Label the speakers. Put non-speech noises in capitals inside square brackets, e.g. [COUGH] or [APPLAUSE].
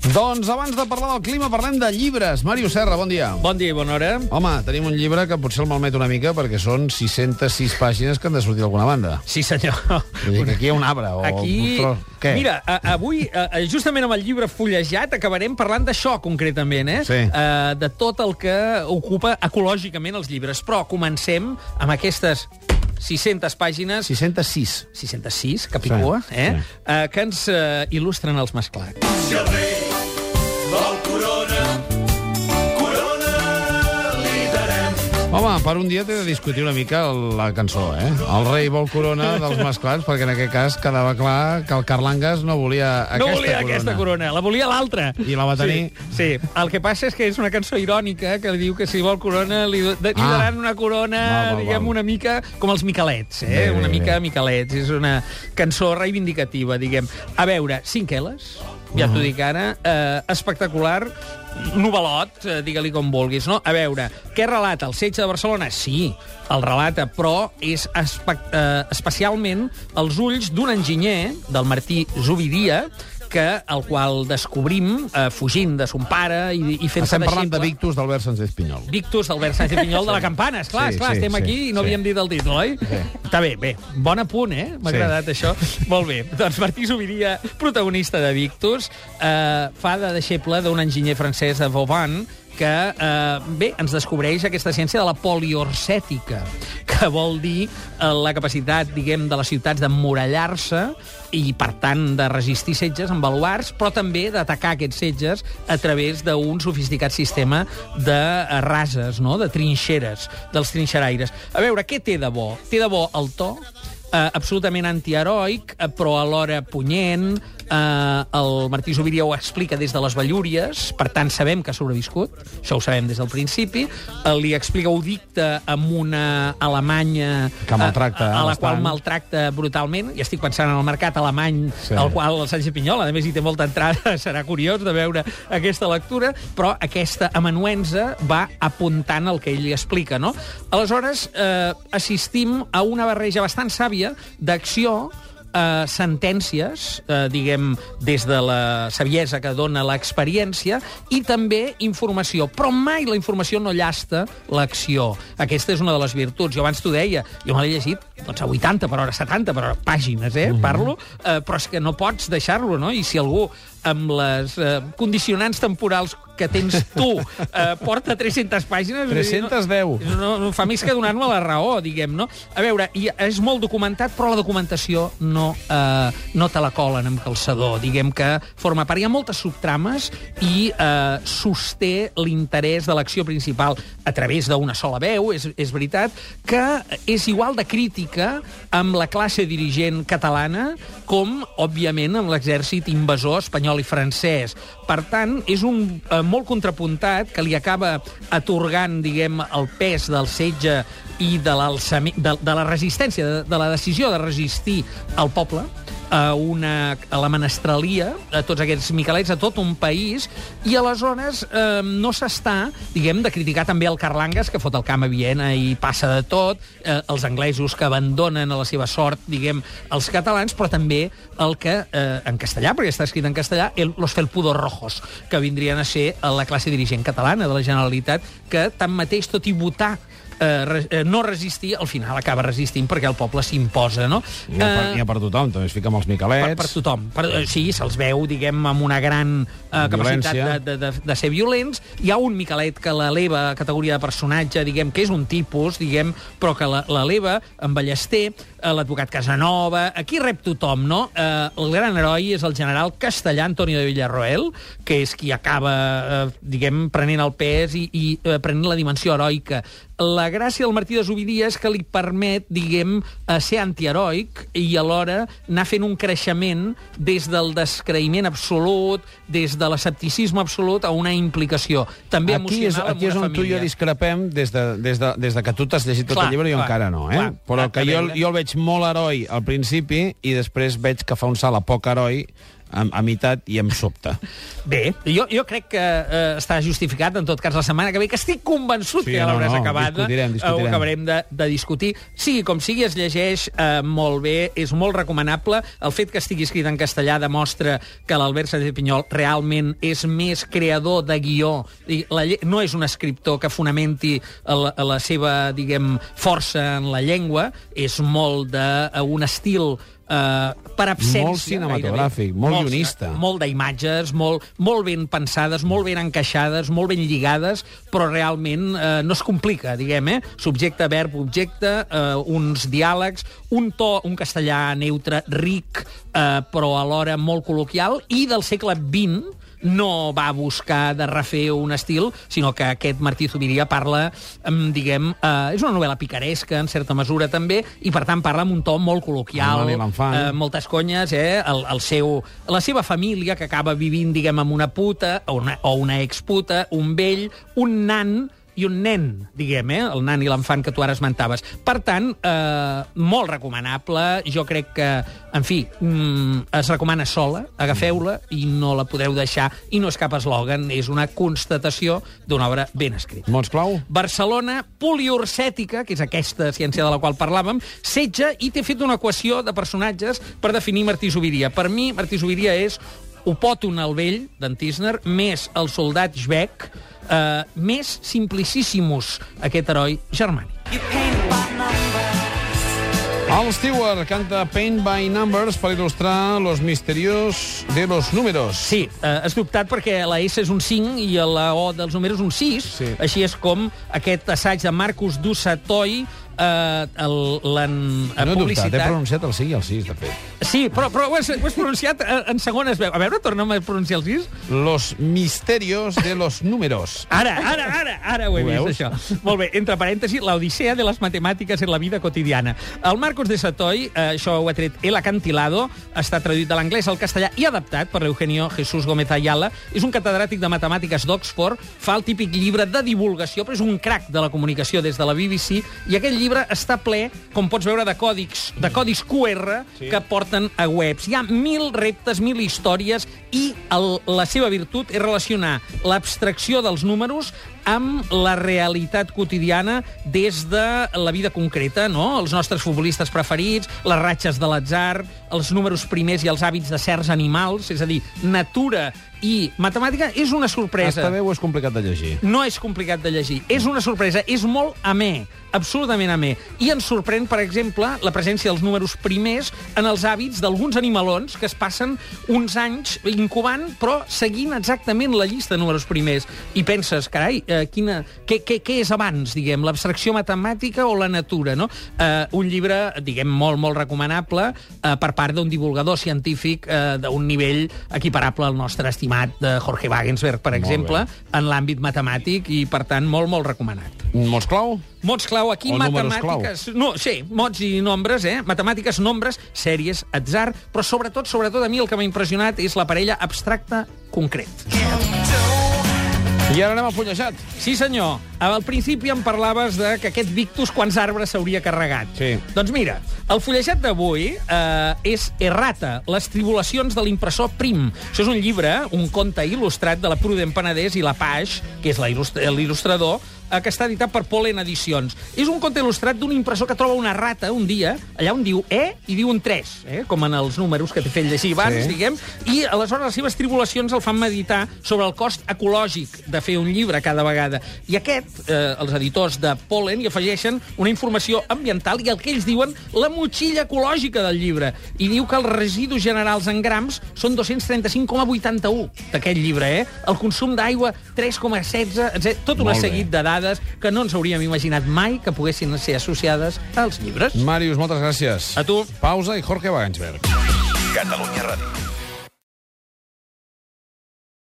Speaker 1: Doncs abans de parlar del clima, parlem de llibres. Màrius Serra, bon dia.
Speaker 2: Bon dia i bona hora.
Speaker 1: Home, tenim un llibre que potser el malmet una mica perquè són 606 pàgines que han de sortir d'alguna banda.
Speaker 2: Sí, senyor.
Speaker 1: Vull dir que aquí hi ha un arbre o
Speaker 2: Aquí...
Speaker 1: un. Què?
Speaker 2: Mira, avui, justament amb el llibre fullejat, acabarem parlant d'això, concretament, eh?
Speaker 1: Sí.
Speaker 2: De tot el que ocupa ecològicament els llibres. Però comencem amb aquestes 600 pàgines...
Speaker 1: 606.
Speaker 2: 606, Capicua,
Speaker 1: Sí,
Speaker 2: eh?
Speaker 1: sí.
Speaker 2: Uh, que ens uh, il·lustren els masclats.
Speaker 3: Si
Speaker 1: Home, per un dia t'he de discutir una mica la cançó, eh? El rei vol corona dels masclats, perquè en aquest cas quedava clar que el Carlangas no volia aquesta
Speaker 2: no volia
Speaker 1: corona.
Speaker 2: aquesta corona, la volia l'altra.
Speaker 1: I la va tenir.
Speaker 2: Sí, sí, el que passa és que és una cançó irònica que li diu que si vol corona li, de, li
Speaker 1: Ah.
Speaker 2: daran una corona,
Speaker 1: Val, val,
Speaker 2: diguem,
Speaker 1: val.
Speaker 2: una mica com els Micalets, eh?
Speaker 1: Bé, bé,
Speaker 2: una
Speaker 1: bé.
Speaker 2: mica Micalets. És una cançó reivindicativa, diguem. A veure, cinc L's, ja t'ho dic ara, eh, espectacular, novel·lot, eh, digue-li com vulguis, no? A veure, què relata? El setge de Barcelona? Sí, el relata, però és espe eh, especialment els ulls d'un enginyer, del Martí Zubidia, que el qual descobrim eh, fugint de son pare i, i fent-se
Speaker 1: Estem parlant de. Victus d'Albert Sánchez Pinyol.
Speaker 2: Victus d'Albert Sánchez Pinyol de la Campana, esclar,
Speaker 1: Sí,
Speaker 2: esclar,
Speaker 1: sí,
Speaker 2: estem
Speaker 1: sí,
Speaker 2: aquí i no
Speaker 1: sí.
Speaker 2: havíem dit el títol, oi?
Speaker 1: Sí.
Speaker 2: Està bé, bé, bon apunt, eh? M'ha
Speaker 1: Sí.
Speaker 2: agradat això. Molt bé. Doncs Martí Zubiria, protagonista de Victus, eh, fa de deixeble d'un enginyer francès de Vauban que, eh, bé, ens descobreix aquesta ciència de la poliorcètica, que vol dir eh, la capacitat, diguem, de les ciutats d'emmurallar-se i, per tant, de resistir setges amb baluars, però també d'atacar aquests setges a través d'un sofisticat sistema de eh, rases, no? de trinxeres, dels trinxeraires. A veure, què té de bo? Té de bo el to, eh, absolutament antiheroic, eh, però alhora punyent. Eh, el Martí Zubiria ho explica des de les Vallúries, per tant sabem que ha sobreviscut, això ho sabem des del principi. Eh, li explica, ho dicta amb una Alemanya...
Speaker 1: Que maltracta,
Speaker 2: eh, a, a la qual maltracta brutalment. I estic pensant en el mercat alemany,
Speaker 1: sí.
Speaker 2: al qual el Sánchez Pinyol, a més, hi té molta entrada, [LAUGHS] serà curiós de veure aquesta lectura, però aquesta amanuensa va apuntant el que ell li explica, no? Aleshores, eh, assistim a una barreja bastant sàvia d'acció eh, sentències, eh, diguem, des de la saviesa que dona l'experiència, i també informació. Però mai la informació no llasta l'acció. Aquesta és una de les virtuts. Jo abans t'ho deia, jo me l'he llegit doncs, a 80 per hora, 70 per hora, pàgines, eh, parlo, eh, però és que no pots deixar-lo, no? I si algú amb les eh, condicionants temporals que tens tu [LAUGHS] eh, porta 300 pàgines... vull dir,
Speaker 1: 310.
Speaker 2: No, no, no fa més que donar-me la raó, diguem, no? A veure, i és molt documentat, però la documentació no, eh, no te la colen amb calçador. Diguem que forma part. Hi ha moltes subtrames i eh, sosté l'interès de l'acció principal a través d'una sola veu, és, és veritat, que és igual de crítica amb la classe dirigent catalana com, òbviament, amb l'exèrcit invasor espanyol i francès. Per tant, és un eh, molt contrapuntat que li acaba atorgant, diguem, el pes del setge i de, de, de la resistència, de, de la decisió de resistir al poble, a, una, a la menestralia, a tots aquests micalets, a tot un país, i aleshores eh, no s'està, diguem, de criticar també el Carlangas, que fot el camp a Viena i passa de tot, eh, els anglesos que abandonen a la seva sort, diguem, els catalans, però també el que, eh, en castellà, perquè està escrit en castellà, el, los felpudos rojos, que vindrien a ser la classe dirigent catalana de la Generalitat, que tanmateix, tot i votar eh, eh, no resistir, al final acaba resistint perquè el poble s'imposa, no?
Speaker 1: N'hi ha, per, n'hi ha per tothom, també es fica amb els
Speaker 2: per,
Speaker 1: Micalets.
Speaker 2: per tothom. Per, eh, sí, se'ls veu, diguem, amb una gran eh, capacitat de, de, de, de ser violents. Hi ha un Micalet que l'eleva a categoria de personatge, diguem, que és un tipus, diguem, però que la- l'eleva amb Ballester, eh, l'advocat Casanova... Aquí rep tothom, no? Eh, el gran heroi és el general castellà Antonio de Villarroel, que és qui acaba, eh, diguem, prenent el pes i, i eh, prenent la dimensió heroica. La gràcia del Martí de Zubidia és que li permet, diguem, eh, ser antiheroic i alhora anar fent un creixement des del descreïment absolut, des de l'escepticisme absolut a una implicació. També
Speaker 1: Aquí és,
Speaker 2: emocional
Speaker 1: aquí és on
Speaker 2: una
Speaker 1: tu i jo
Speaker 2: família.
Speaker 1: discrepem des de, des de, des de que tu t'has llegit tot
Speaker 2: Clar,
Speaker 1: el llibre i jo
Speaker 2: clar,
Speaker 1: encara no, eh?
Speaker 2: clar,
Speaker 1: Però
Speaker 2: clar,
Speaker 1: que jo, jo el veig molt heroi al principi i després veig que fa un salt a poc heroi a, a meitat i em sobta.
Speaker 2: Bé, jo, jo crec que eh, està justificat, en tot cas, la setmana que ve, que estic convençut
Speaker 1: Sí,
Speaker 2: que ja
Speaker 1: no,
Speaker 2: l'hauràs
Speaker 1: no,
Speaker 2: acabat.
Speaker 1: discutirem, discutirem.
Speaker 2: Ho acabarem de, de discutir. Sigui com sigui, es llegeix eh, molt bé, és molt recomanable. El fet que estigui escrit en castellà demostra que l'Albert Sánchez Pinyol realment és més creador de guió. I La, no és un escriptor que fonamenti la, la seva, diguem, força en la llengua, és molt d'un estil eh, per absència.
Speaker 1: Molt cinematogràfic, molt
Speaker 2: Molt-
Speaker 1: guionista.
Speaker 2: Molt d'imatges, molt, molt ben pensades, molt ben encaixades, molt ben lligades, però realment eh, no es complica, diguem, eh? Subjecte, verb, objecte, eh, uns diàlegs, un to, un castellà neutre, ric, eh, però alhora molt col·loquial, i del segle XX, no va buscar de refer un estil, sinó que aquest Martí Zubiria parla, em, diguem, eh, és una novel·la picaresca, en certa mesura, també, i per tant parla amb un to molt col·loquial, eh, moltes conyes, eh? El, el seu, la seva família, que acaba vivint, diguem, amb una puta, o una, o una exputa, un vell, un nan i un nen, diguem, eh? el nan i l'enfant que tu ara esmentaves. Per tant, eh, molt recomanable. Jo crec que, en fi, mm, es recomana sola, agafeu-la i no la podreu deixar. I no és cap eslògan, és una constatació d'una obra ben escrita.
Speaker 1: Mots clau?
Speaker 2: Barcelona poliorcètica, que és aquesta ciència de la qual parlàvem, setja i té fet una equació de personatges per definir Martí Zubiria. Per mi, Martí Zubiria és Opòton el vell, d'en Tisner, més el soldat Schbeck, eh, més simplicíssimus aquest heroi germànic.
Speaker 1: Al Stewart canta Paint by Numbers per il·lustrar los misterios de los números.
Speaker 2: Sí, eh, has dubtat perquè la S és un 5 i la O dels números un 6.
Speaker 1: Sí.
Speaker 2: Així és com aquest assaig de Marcus Dussatoy eh, el- l'han
Speaker 1: No he dubtat, he
Speaker 2: publicitat.
Speaker 1: pronunciat el 5 i el 6, de fet.
Speaker 2: Sí, però, però ho, has, ho has pronunciat eh, en segones veu. A veure, torna'm a pronunciar el 6.
Speaker 1: Los misterios de los números.
Speaker 2: Ara, ara, ara, ara ho he
Speaker 1: Ho
Speaker 2: vist,
Speaker 1: veus?
Speaker 2: això. Molt bé, entre parèntesis, l'odissea de les matemàtiques en la vida quotidiana. El Marcos de Satoy, eh, això ho ha tret El Acantilado, està traduït de l'anglès al castellà i adaptat per l'Eugenio Jesús Gómez Ayala. És un catedràtic de matemàtiques d'Oxford, fa el típic llibre de divulgació, però és un crac de la comunicació des de la BBC, i aquest llibre està ple, com pots veure, de còdics, de codis QR sí. que porten a webs. Hi ha mil reptes, mil històries, i el, la seva virtut és relacionar l'abstracció dels números amb la realitat quotidiana des de la vida concreta, no? Els nostres futbolistes preferits, les ratxes de l'atzar, els números primers i els hàbits de certs animals, és a dir, natura i matemàtica, és una sorpresa.
Speaker 1: Està bé o és complicat de llegir?
Speaker 2: No és complicat de llegir. És una sorpresa. És molt amè. Absolutament amè. I ens sorprèn, per exemple, la presència dels números primers en els hàbits d'alguns animalons que es passen uns anys incubant, però seguint exactament la llista de números primers. I penses, carai, eh, quina, què, què, què és abans, diguem, l'abstracció matemàtica o la natura, no? Eh, un llibre, diguem, molt, molt recomanable eh, per part d'un divulgador científic eh, d'un nivell equiparable al nostre estimat de Jorge Wagensberg, per
Speaker 1: Molt
Speaker 2: exemple, en l'àmbit matemàtic i, per tant, molt, molt recomanat.
Speaker 1: Mots clau?
Speaker 2: Mots clau aquí,
Speaker 1: O
Speaker 2: matemàtiques... No, sí, mots i nombres, eh? Matemàtiques, nombres, sèries, atzar, però sobretot, sobretot a mi el que m'ha impressionat és la parella abstracta concret.
Speaker 1: I ara anem al fullejat.
Speaker 2: Sí, senyor. Al principi em parlaves de que aquest Victus quants arbres s'hauria carregat.
Speaker 1: Sí.
Speaker 2: Doncs mira, el fullejat d'avui eh, és Errata, les tribulacions de l'impressor Prim. Això és un llibre, un conte il·lustrat de la Prudent Penedès i la Paix, que és l'il·lustrador, eh, que està editat per Polen Edicions. És un conte il·lustrat d'un impressor que troba una rata un dia, allà on diu E i diu un 3, eh? com en els números que t'he fet llegir abans,
Speaker 1: Sí.
Speaker 2: diguem, i aleshores les seves tribulacions el fan meditar sobre el cost ecològic de fer un llibre cada vegada. I aquest, eh, els editors de Pollen, hi afegeixen una informació ambiental i el que ells diuen la motxilla ecològica del llibre. I diu que els residus generals en grams són 235,81 d'aquest llibre, eh? El consum d'aigua 3,16, etc. Tot un seguit de dades que no ens hauríem imaginat mai que poguessin ser associades als llibres.
Speaker 1: Màrius, moltes gràcies.
Speaker 2: A tu.
Speaker 1: Pausa i Jorge Wagensberg.
Speaker 3: Catalunya Ràdio.